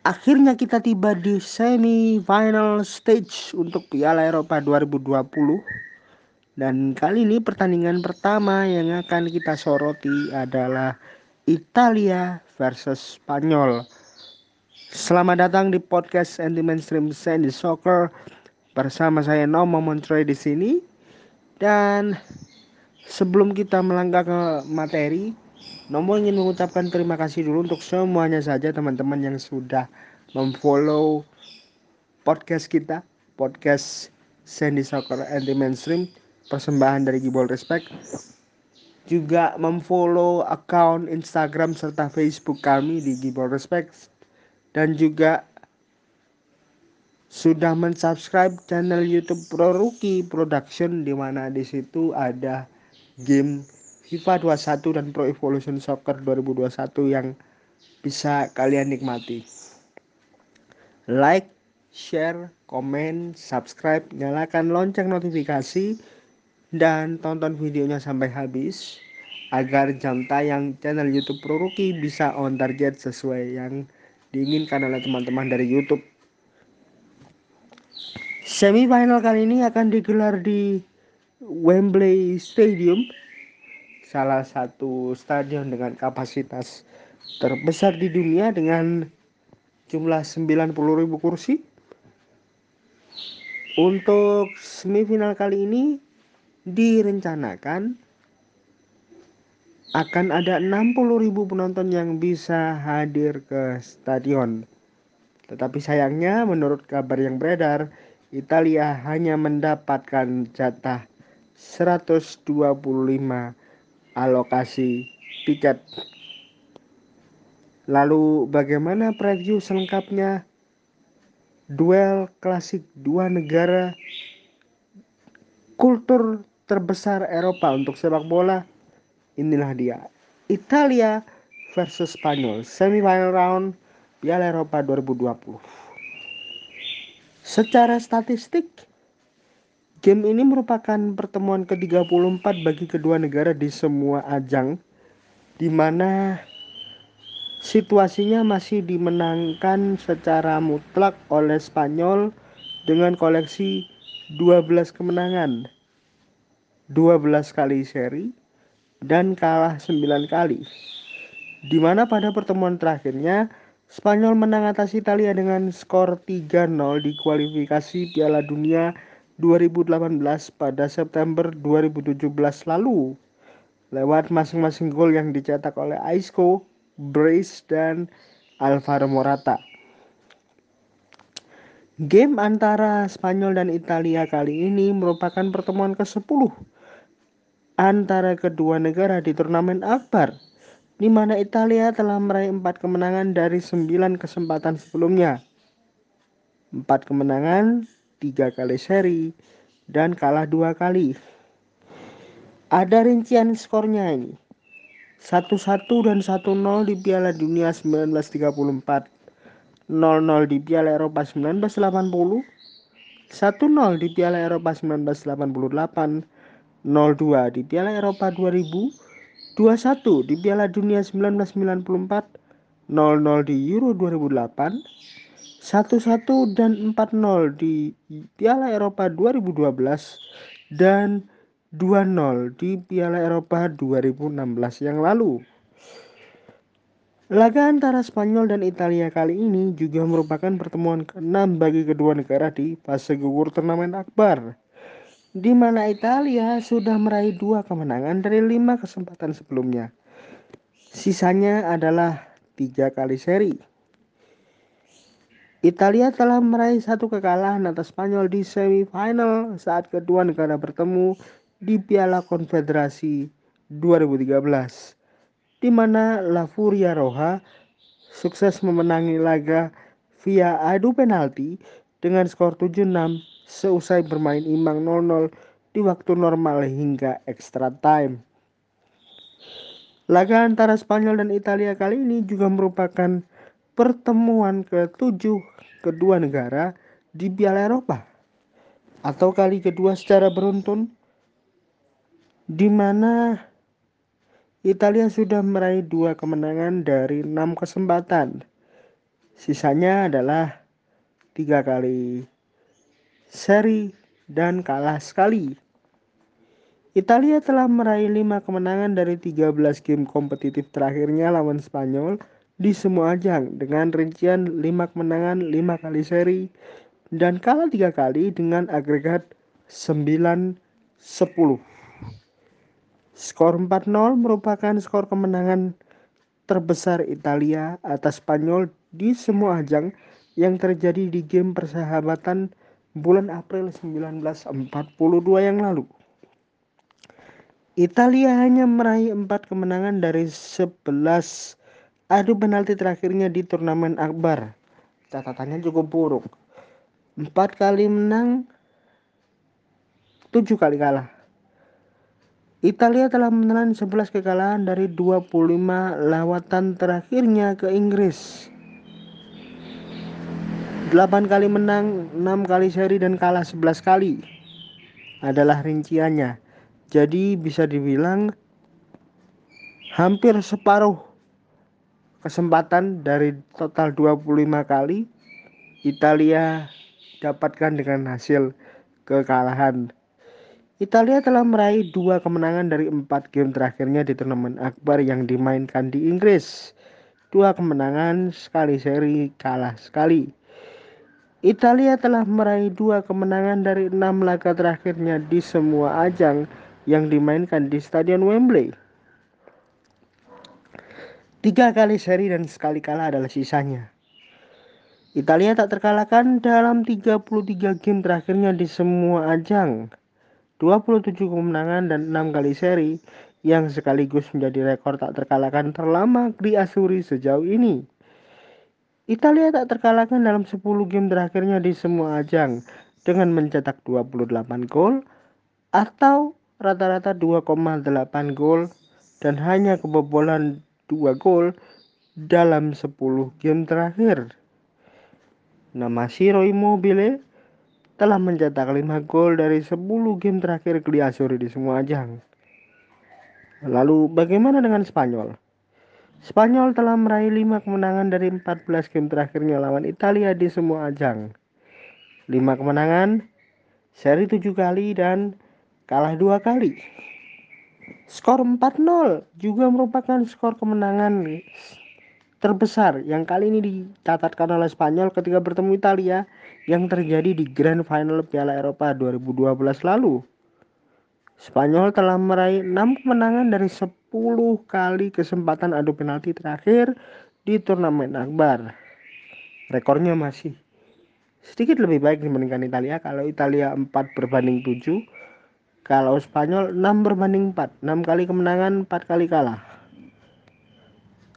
Akhirnya kita tiba di semi final stage untuk Piala Eropa 2020 dan kali ini pertandingan pertama yang akan kita soroti adalah Italia versus Spanyol. Selamat datang di podcast anti mainstream Sandy Soccer bersama saya Nomo Montroy di sini. Dan sebelum kita melangkah ke materi, Nomo ingin mengucapkan terima kasih dulu untuk semuanya saja teman-teman yang sudah memfollow podcast kita, podcast Sandy Soccer Anti Mainstream, persembahan dari Gibol Respect. Juga memfollow account Instagram serta Facebook kami di Gibol Respect dan juga sudah mensubscribe channel YouTube Pro Rookie Production di mana di situ ada game FIFA 21 dan Pro Evolution Soccer 2021 yang bisa kalian nikmati. Like, share, komen, subscribe, nyalakan lonceng notifikasi, dan tonton videonya sampai habis agar jam tayang channel YouTube Pro Rookie bisa on target sesuai yang diinginkan oleh teman-teman dari YouTube. Semifinal kali ini akan digelar di Wembley Stadium salah satu stadion dengan kapasitas terbesar di dunia dengan jumlah 90.000 kursi. Untuk semifinal kali ini direncanakan akan ada 60.000 penonton yang bisa hadir ke stadion. Tetapi sayangnya menurut kabar yang beredar, Italia hanya mendapatkan jatah 125 alokasi tiket. Lalu bagaimana preview selengkapnya duel klasik dua negara kultur terbesar Eropa untuk sepak bola? Inilah dia. Italia versus Spanyol semifinal round Piala Eropa 2020. Secara statistik Game ini merupakan pertemuan ke-34 bagi kedua negara di semua ajang di mana situasinya masih dimenangkan secara mutlak oleh Spanyol dengan koleksi 12 kemenangan 12 kali seri dan kalah 9 kali. Di mana pada pertemuan terakhirnya Spanyol menang atas Italia dengan skor 3-0 di kualifikasi Piala Dunia 2018 pada September 2017 lalu lewat masing-masing gol yang dicetak oleh Isco, Brace, dan Alvaro Morata. Game antara Spanyol dan Italia kali ini merupakan pertemuan ke-10 antara kedua negara di turnamen akbar di mana Italia telah meraih empat kemenangan dari sembilan kesempatan sebelumnya. Empat kemenangan tiga kali seri dan kalah dua kali. Ada rincian skornya ini. 1-1 dan 1-0 di Piala Dunia 1934. 0-0 di Piala Eropa 1980. 1-0 di Piala Eropa 1988. 0-2 di Piala Eropa 2000. 2-1 di Piala Dunia 1994. 0-0 di Euro 2008 1-1 dan 4-0 di Piala Eropa 2012 dan 2-0 di Piala Eropa 2016 yang lalu. Laga antara Spanyol dan Italia kali ini juga merupakan pertemuan ke-6 bagi kedua negara di fase gugur turnamen akbar. Di mana Italia sudah meraih dua kemenangan dari lima kesempatan sebelumnya. Sisanya adalah tiga kali seri. Italia telah meraih satu kekalahan atas Spanyol di semifinal saat kedua negara bertemu di Piala Konfederasi 2013 di mana La Furia Roja sukses memenangi laga via adu penalti dengan skor 7-6 seusai bermain imbang 0-0 di waktu normal hingga extra time. Laga antara Spanyol dan Italia kali ini juga merupakan pertemuan ke-7 kedua negara di Piala Eropa? Atau kali kedua secara beruntun? Di mana Italia sudah meraih dua kemenangan dari enam kesempatan? Sisanya adalah tiga kali seri dan kalah sekali. Italia telah meraih 5 kemenangan dari 13 game kompetitif terakhirnya lawan Spanyol di semua ajang dengan rincian 5 kemenangan 5 kali seri dan kalah 3 kali dengan agregat 9-10. Skor 4-0 merupakan skor kemenangan terbesar Italia atas Spanyol di semua ajang yang terjadi di game persahabatan bulan April 1942 yang lalu. Italia hanya meraih empat kemenangan dari 11 adu penalti terakhirnya di turnamen akbar. Catatannya cukup buruk. Empat kali menang, tujuh kali kalah. Italia telah menelan 11 kekalahan dari 25 lawatan terakhirnya ke Inggris. 8 kali menang, 6 kali seri dan kalah 11 kali adalah rinciannya. Jadi bisa dibilang hampir separuh kesempatan dari total 25 kali Italia dapatkan dengan hasil kekalahan. Italia telah meraih dua kemenangan dari empat game terakhirnya di turnamen akbar yang dimainkan di Inggris. Dua kemenangan, sekali seri, kalah sekali. Italia telah meraih dua kemenangan dari enam laga terakhirnya di semua ajang yang dimainkan di Stadion Wembley. Tiga kali seri dan sekali kalah adalah sisanya. Italia tak terkalahkan dalam 33 game terakhirnya di semua ajang. 27 kemenangan dan 6 kali seri yang sekaligus menjadi rekor tak terkalahkan terlama di Asuri sejauh ini. Italia tak terkalahkan dalam 10 game terakhirnya di semua ajang dengan mencetak 28 gol atau rata-rata 2,8 gol dan hanya kebobolan 2 gol dalam 10 game terakhir. Nama Siro Immobile telah mencetak 5 gol dari 10 game terakhir ke Asuri di semua ajang. Lalu bagaimana dengan Spanyol? Spanyol telah meraih 5 kemenangan dari 14 game terakhirnya lawan Italia di semua ajang. 5 kemenangan, seri 7 kali dan kalah dua kali. Skor 4-0 juga merupakan skor kemenangan terbesar yang kali ini dicatatkan oleh Spanyol ketika bertemu Italia yang terjadi di Grand Final Piala Eropa 2012 lalu. Spanyol telah meraih 6 kemenangan dari 10 kali kesempatan adu penalti terakhir di turnamen akbar. Rekornya masih sedikit lebih baik dibandingkan Italia kalau Italia 4 berbanding 7 kalau Spanyol 6 berbanding 4, 6 kali kemenangan, 4 kali kalah.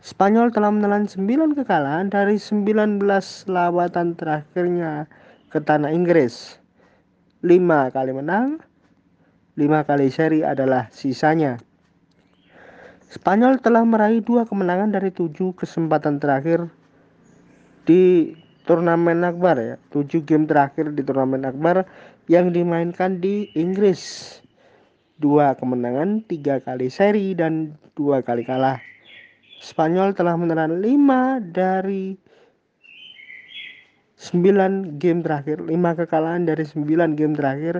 Spanyol telah menelan 9 kekalahan dari 19 lawatan terakhirnya ke tanah Inggris. 5 kali menang, 5 kali seri adalah sisanya. Spanyol telah meraih dua kemenangan dari tujuh kesempatan terakhir di turnamen akbar ya. Tujuh game terakhir di turnamen akbar yang dimainkan di Inggris dua kemenangan, tiga kali seri, dan dua kali kalah. Spanyol telah menelan lima dari sembilan game terakhir, lima kekalahan dari sembilan game terakhir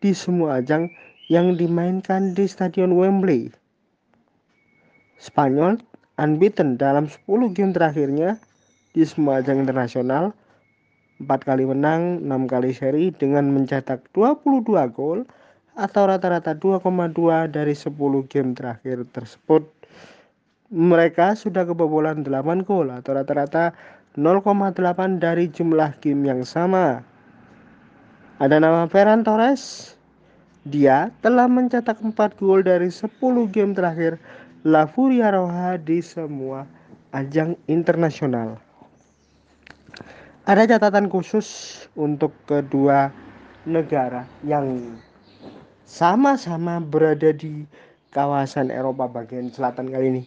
di semua ajang yang dimainkan di Stadion Wembley. Spanyol unbeaten dalam 10 game terakhirnya di semua ajang internasional, 4 kali menang, 6 kali seri dengan mencetak 22 gol atau rata-rata 2,2 dari 10 game terakhir tersebut. Mereka sudah kebobolan 8 gol atau rata-rata 0,8 dari jumlah game yang sama. Ada nama Ferran Torres. Dia telah mencetak 4 gol dari 10 game terakhir La Furia Roja di semua ajang internasional. Ada catatan khusus untuk kedua negara yang sama-sama berada di kawasan Eropa bagian selatan kali ini.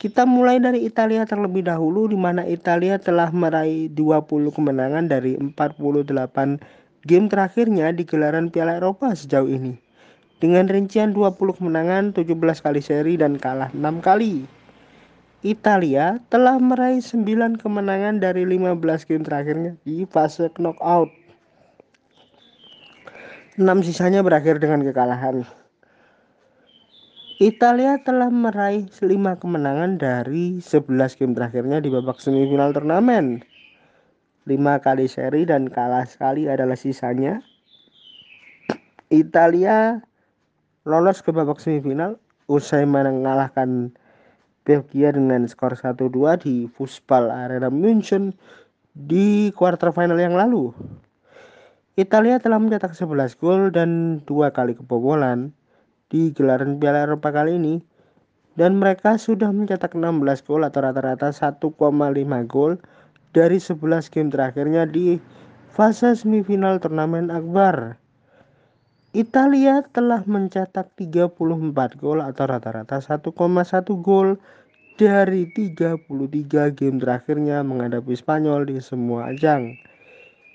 Kita mulai dari Italia terlebih dahulu di mana Italia telah meraih 20 kemenangan dari 48 game terakhirnya di gelaran Piala Eropa sejauh ini. Dengan rincian 20 kemenangan, 17 kali seri dan kalah 6 kali. Italia telah meraih 9 kemenangan dari 15 game terakhirnya di fase knockout. 6 sisanya berakhir dengan kekalahan. Italia telah meraih 5 kemenangan dari 11 game terakhirnya di babak semifinal turnamen. 5 kali seri dan kalah sekali adalah sisanya. Italia lolos ke babak semifinal usai mengalahkan Belgia dengan skor 1-2 di Fußball Arena München di quarter final yang lalu. Italia telah mencetak 11 gol dan dua kali kebobolan di gelaran Piala Eropa kali ini dan mereka sudah mencetak 16 gol atau rata-rata 1,5 gol dari 11 game terakhirnya di fase semifinal turnamen Akbar. Italia telah mencetak 34 gol atau rata-rata 1,1 gol dari 33 game terakhirnya menghadapi Spanyol di semua ajang.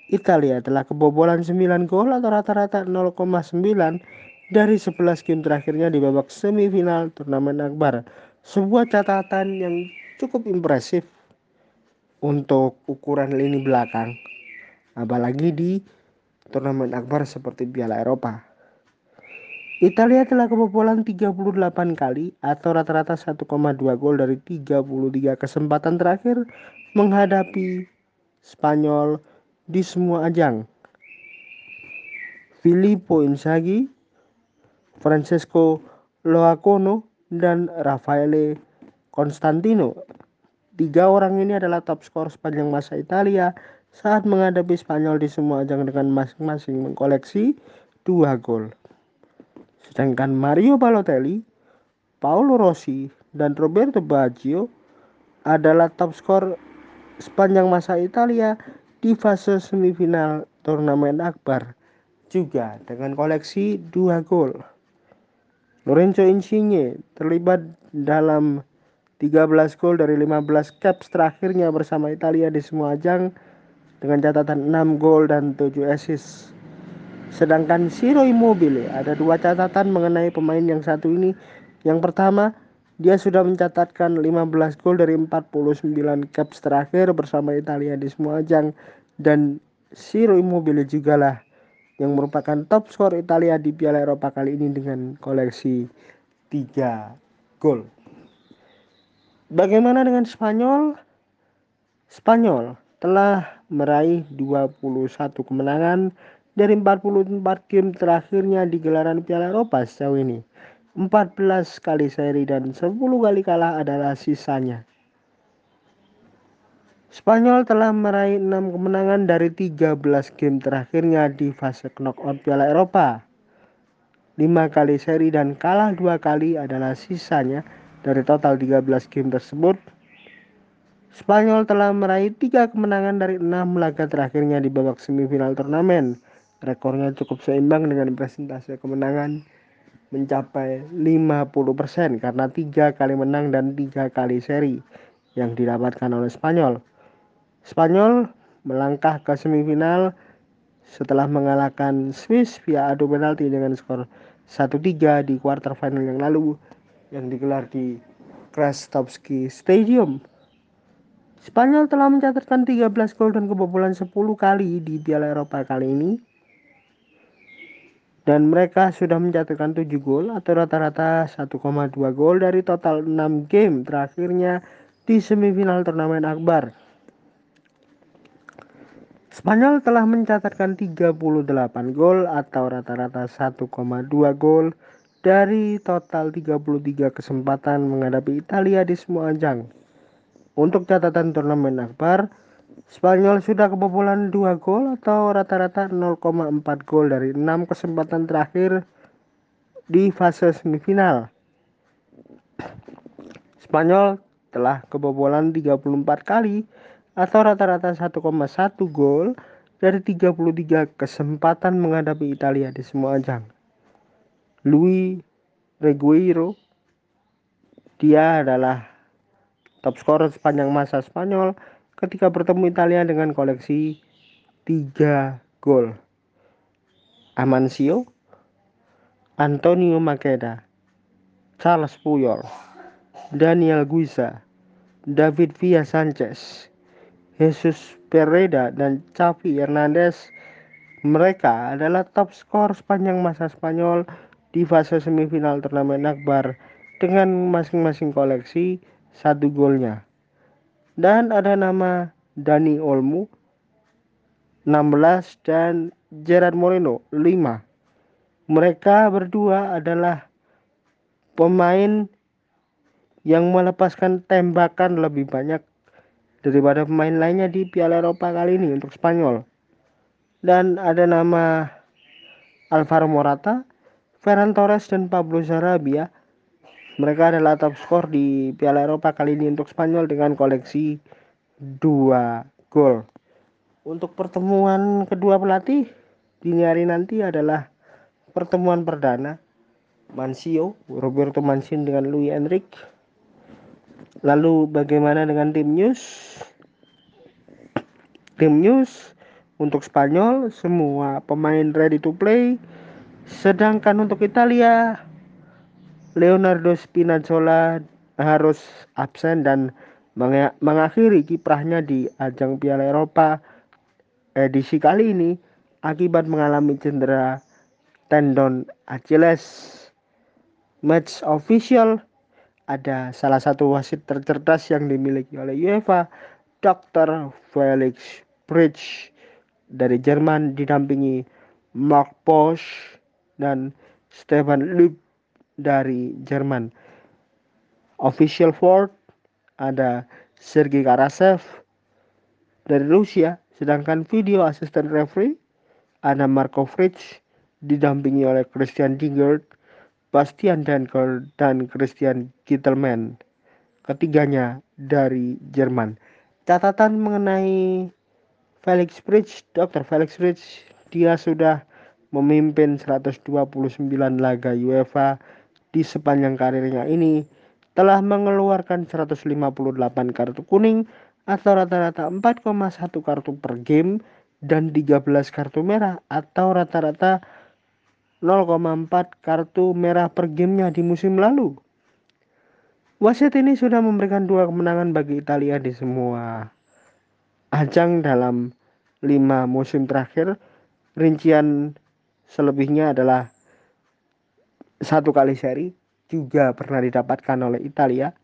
Italia telah kebobolan 9 gol atau rata-rata 0,9 dari 11 game terakhirnya di babak semifinal turnamen Akbar. Sebuah catatan yang cukup impresif untuk ukuran lini belakang. Apalagi di turnamen akbar seperti Piala Eropa. Italia telah kebobolan 38 kali atau rata-rata 1,2 gol dari 33 kesempatan terakhir menghadapi Spanyol di semua ajang. Filippo Inzaghi, Francesco Loacono, dan Raffaele Constantino. Tiga orang ini adalah top skor sepanjang masa Italia saat menghadapi Spanyol di semua ajang dengan masing-masing mengkoleksi dua gol. Sedangkan Mario Balotelli, Paolo Rossi, dan Roberto Baggio adalah top skor sepanjang masa Italia di fase semifinal turnamen Akbar juga dengan koleksi dua gol. Lorenzo Insigne terlibat dalam 13 gol dari 15 caps terakhirnya bersama Italia di semua ajang dengan catatan 6 gol dan 7 assist. Sedangkan Siro Immobile ada dua catatan mengenai pemain yang satu ini. Yang pertama, dia sudah mencatatkan 15 gol dari 49 caps terakhir bersama Italia di semua ajang dan Siro Immobile juga lah yang merupakan top skor Italia di Piala Eropa kali ini dengan koleksi 3 gol. Bagaimana dengan Spanyol? Spanyol telah meraih 21 kemenangan dari 44 game terakhirnya di gelaran Piala Eropa sejauh ini. 14 kali seri dan 10 kali kalah adalah sisanya. Spanyol telah meraih 6 kemenangan dari 13 game terakhirnya di fase knockout Piala Eropa. 5 kali seri dan kalah 2 kali adalah sisanya dari total 13 game tersebut. Spanyol telah meraih 3 kemenangan dari 6 laga terakhirnya di babak semifinal turnamen rekornya cukup seimbang dengan presentase kemenangan mencapai 50% karena tiga kali menang dan tiga kali seri yang didapatkan oleh Spanyol. Spanyol melangkah ke semifinal setelah mengalahkan Swiss via adu penalti dengan skor 1-3 di quarter final yang lalu yang digelar di Krastovski Stadium. Spanyol telah mencatatkan 13 gol dan kebobolan 10 kali di Piala Eropa kali ini dan mereka sudah mencatatkan 7 gol atau rata-rata 1,2 gol dari total 6 game terakhirnya di semifinal turnamen Akbar. Spanyol telah mencatatkan 38 gol atau rata-rata 1,2 gol dari total 33 kesempatan menghadapi Italia di semua ajang. Untuk catatan turnamen Akbar, Spanyol sudah kebobolan 2 gol atau rata-rata 0,4 gol dari 6 kesempatan terakhir di fase semifinal. Spanyol telah kebobolan 34 kali atau rata-rata 1,1 gol dari 33 kesempatan menghadapi Italia di semua ajang. Luis Regueiro dia adalah top skor sepanjang masa Spanyol ketika bertemu Italia dengan koleksi 3 gol. Amancio, Antonio Makeda, Charles Puyol, Daniel Guisa, David Villa Sanchez, Jesus Pereda, dan Xavi Hernandez. Mereka adalah top skor sepanjang masa Spanyol di fase semifinal turnamen Akbar dengan masing-masing koleksi satu golnya. Dan ada nama Dani Olmo 16 dan Gerard Moreno 5. Mereka berdua adalah pemain yang melepaskan tembakan lebih banyak daripada pemain lainnya di Piala Eropa kali ini untuk Spanyol. Dan ada nama Alvaro Morata, Ferran Torres dan Pablo Sarabia. Mereka adalah top skor di Piala Eropa kali ini untuk Spanyol dengan koleksi 2 gol. Untuk pertemuan kedua pelatih dini hari nanti adalah pertemuan perdana Mansio, Roberto Mancini dengan Louis Enrique. Lalu bagaimana dengan tim news? Tim news untuk Spanyol semua pemain ready to play. Sedangkan untuk Italia Leonardo Spinazzola harus absen dan mengakhiri kiprahnya di ajang Piala Eropa edisi kali ini akibat mengalami cedera tendon Achilles match official ada salah satu wasit tercerdas yang dimiliki oleh UEFA, Dr. Felix Bridge dari Jerman didampingi Mark Bosch dan Stefan Lüb dari Jerman. Official Ford ada Sergei Karasev dari Rusia, sedangkan video asisten referee ada Marco Fritz didampingi oleh Christian Dingert Bastian Danker dan Christian Kittelman. Ketiganya dari Jerman. Catatan mengenai Felix Bridge, Dr. Felix Bridge, dia sudah memimpin 129 laga UEFA di sepanjang karirnya ini telah mengeluarkan 158 kartu kuning atau rata-rata 4,1 kartu per game dan 13 kartu merah atau rata-rata 0,4 kartu merah per gamenya di musim lalu. Wasit ini sudah memberikan dua kemenangan bagi Italia di semua ajang dalam lima musim terakhir. Rincian selebihnya adalah satu kali seri juga pernah didapatkan oleh Italia.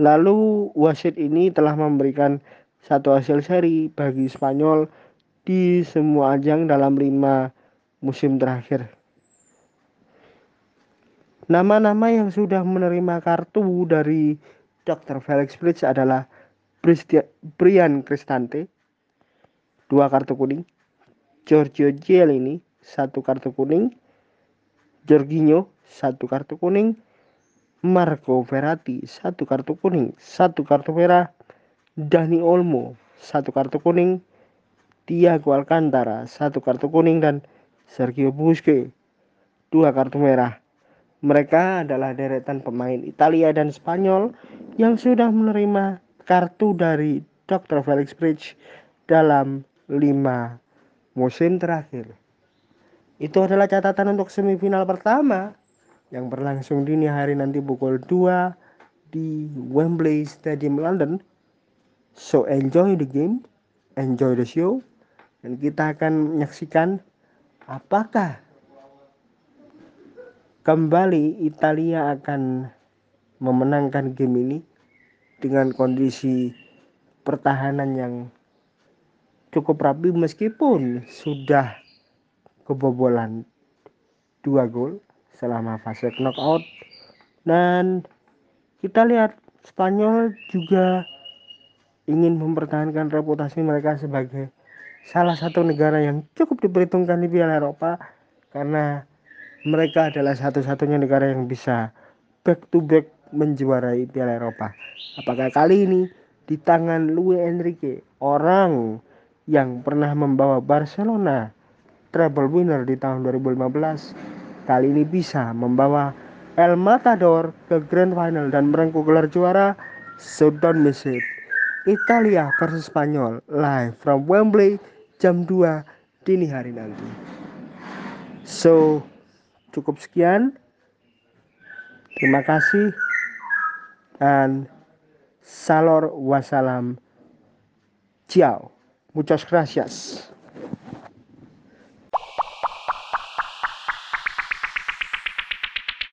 Lalu wasit ini telah memberikan satu hasil seri bagi Spanyol di semua ajang dalam lima musim terakhir. Nama-nama yang sudah menerima kartu dari Dr. Felix Bridge adalah Brian Cristante, dua kartu kuning, Giorgio Gielini, satu kartu kuning, Jorginho, satu kartu kuning, Marco Verratti, satu kartu kuning, satu kartu merah, Dani Olmo, satu kartu kuning, Tiago Alcantara, satu kartu kuning, dan Sergio Busquets, dua kartu merah. Mereka adalah deretan pemain Italia dan Spanyol yang sudah menerima kartu dari Dr. Felix Bridge dalam lima musim terakhir. Itu adalah catatan untuk semifinal pertama yang berlangsung dini hari nanti pukul 2 di Wembley Stadium London. So enjoy the game, enjoy the show, dan kita akan menyaksikan apakah kembali Italia akan memenangkan game ini dengan kondisi pertahanan yang cukup rapi meskipun sudah kebobolan dua gol selama fase knockout? Dan kita lihat Spanyol juga ingin mempertahankan reputasi mereka sebagai salah satu negara yang cukup diperhitungkan di Piala Eropa karena mereka adalah satu-satunya negara yang bisa back to back menjuarai Piala Eropa. Apakah kali ini di tangan Luis Enrique, orang yang pernah membawa Barcelona treble winner di tahun 2015, kali ini bisa membawa El Matador ke Grand Final dan merengkuh gelar juara? So don't. Italia versus Spanyol live from Wembley jam 2 dini hari nanti. So, cukup sekian. Terima kasih dan Salor wassalam. Ciao. Muchas gracias.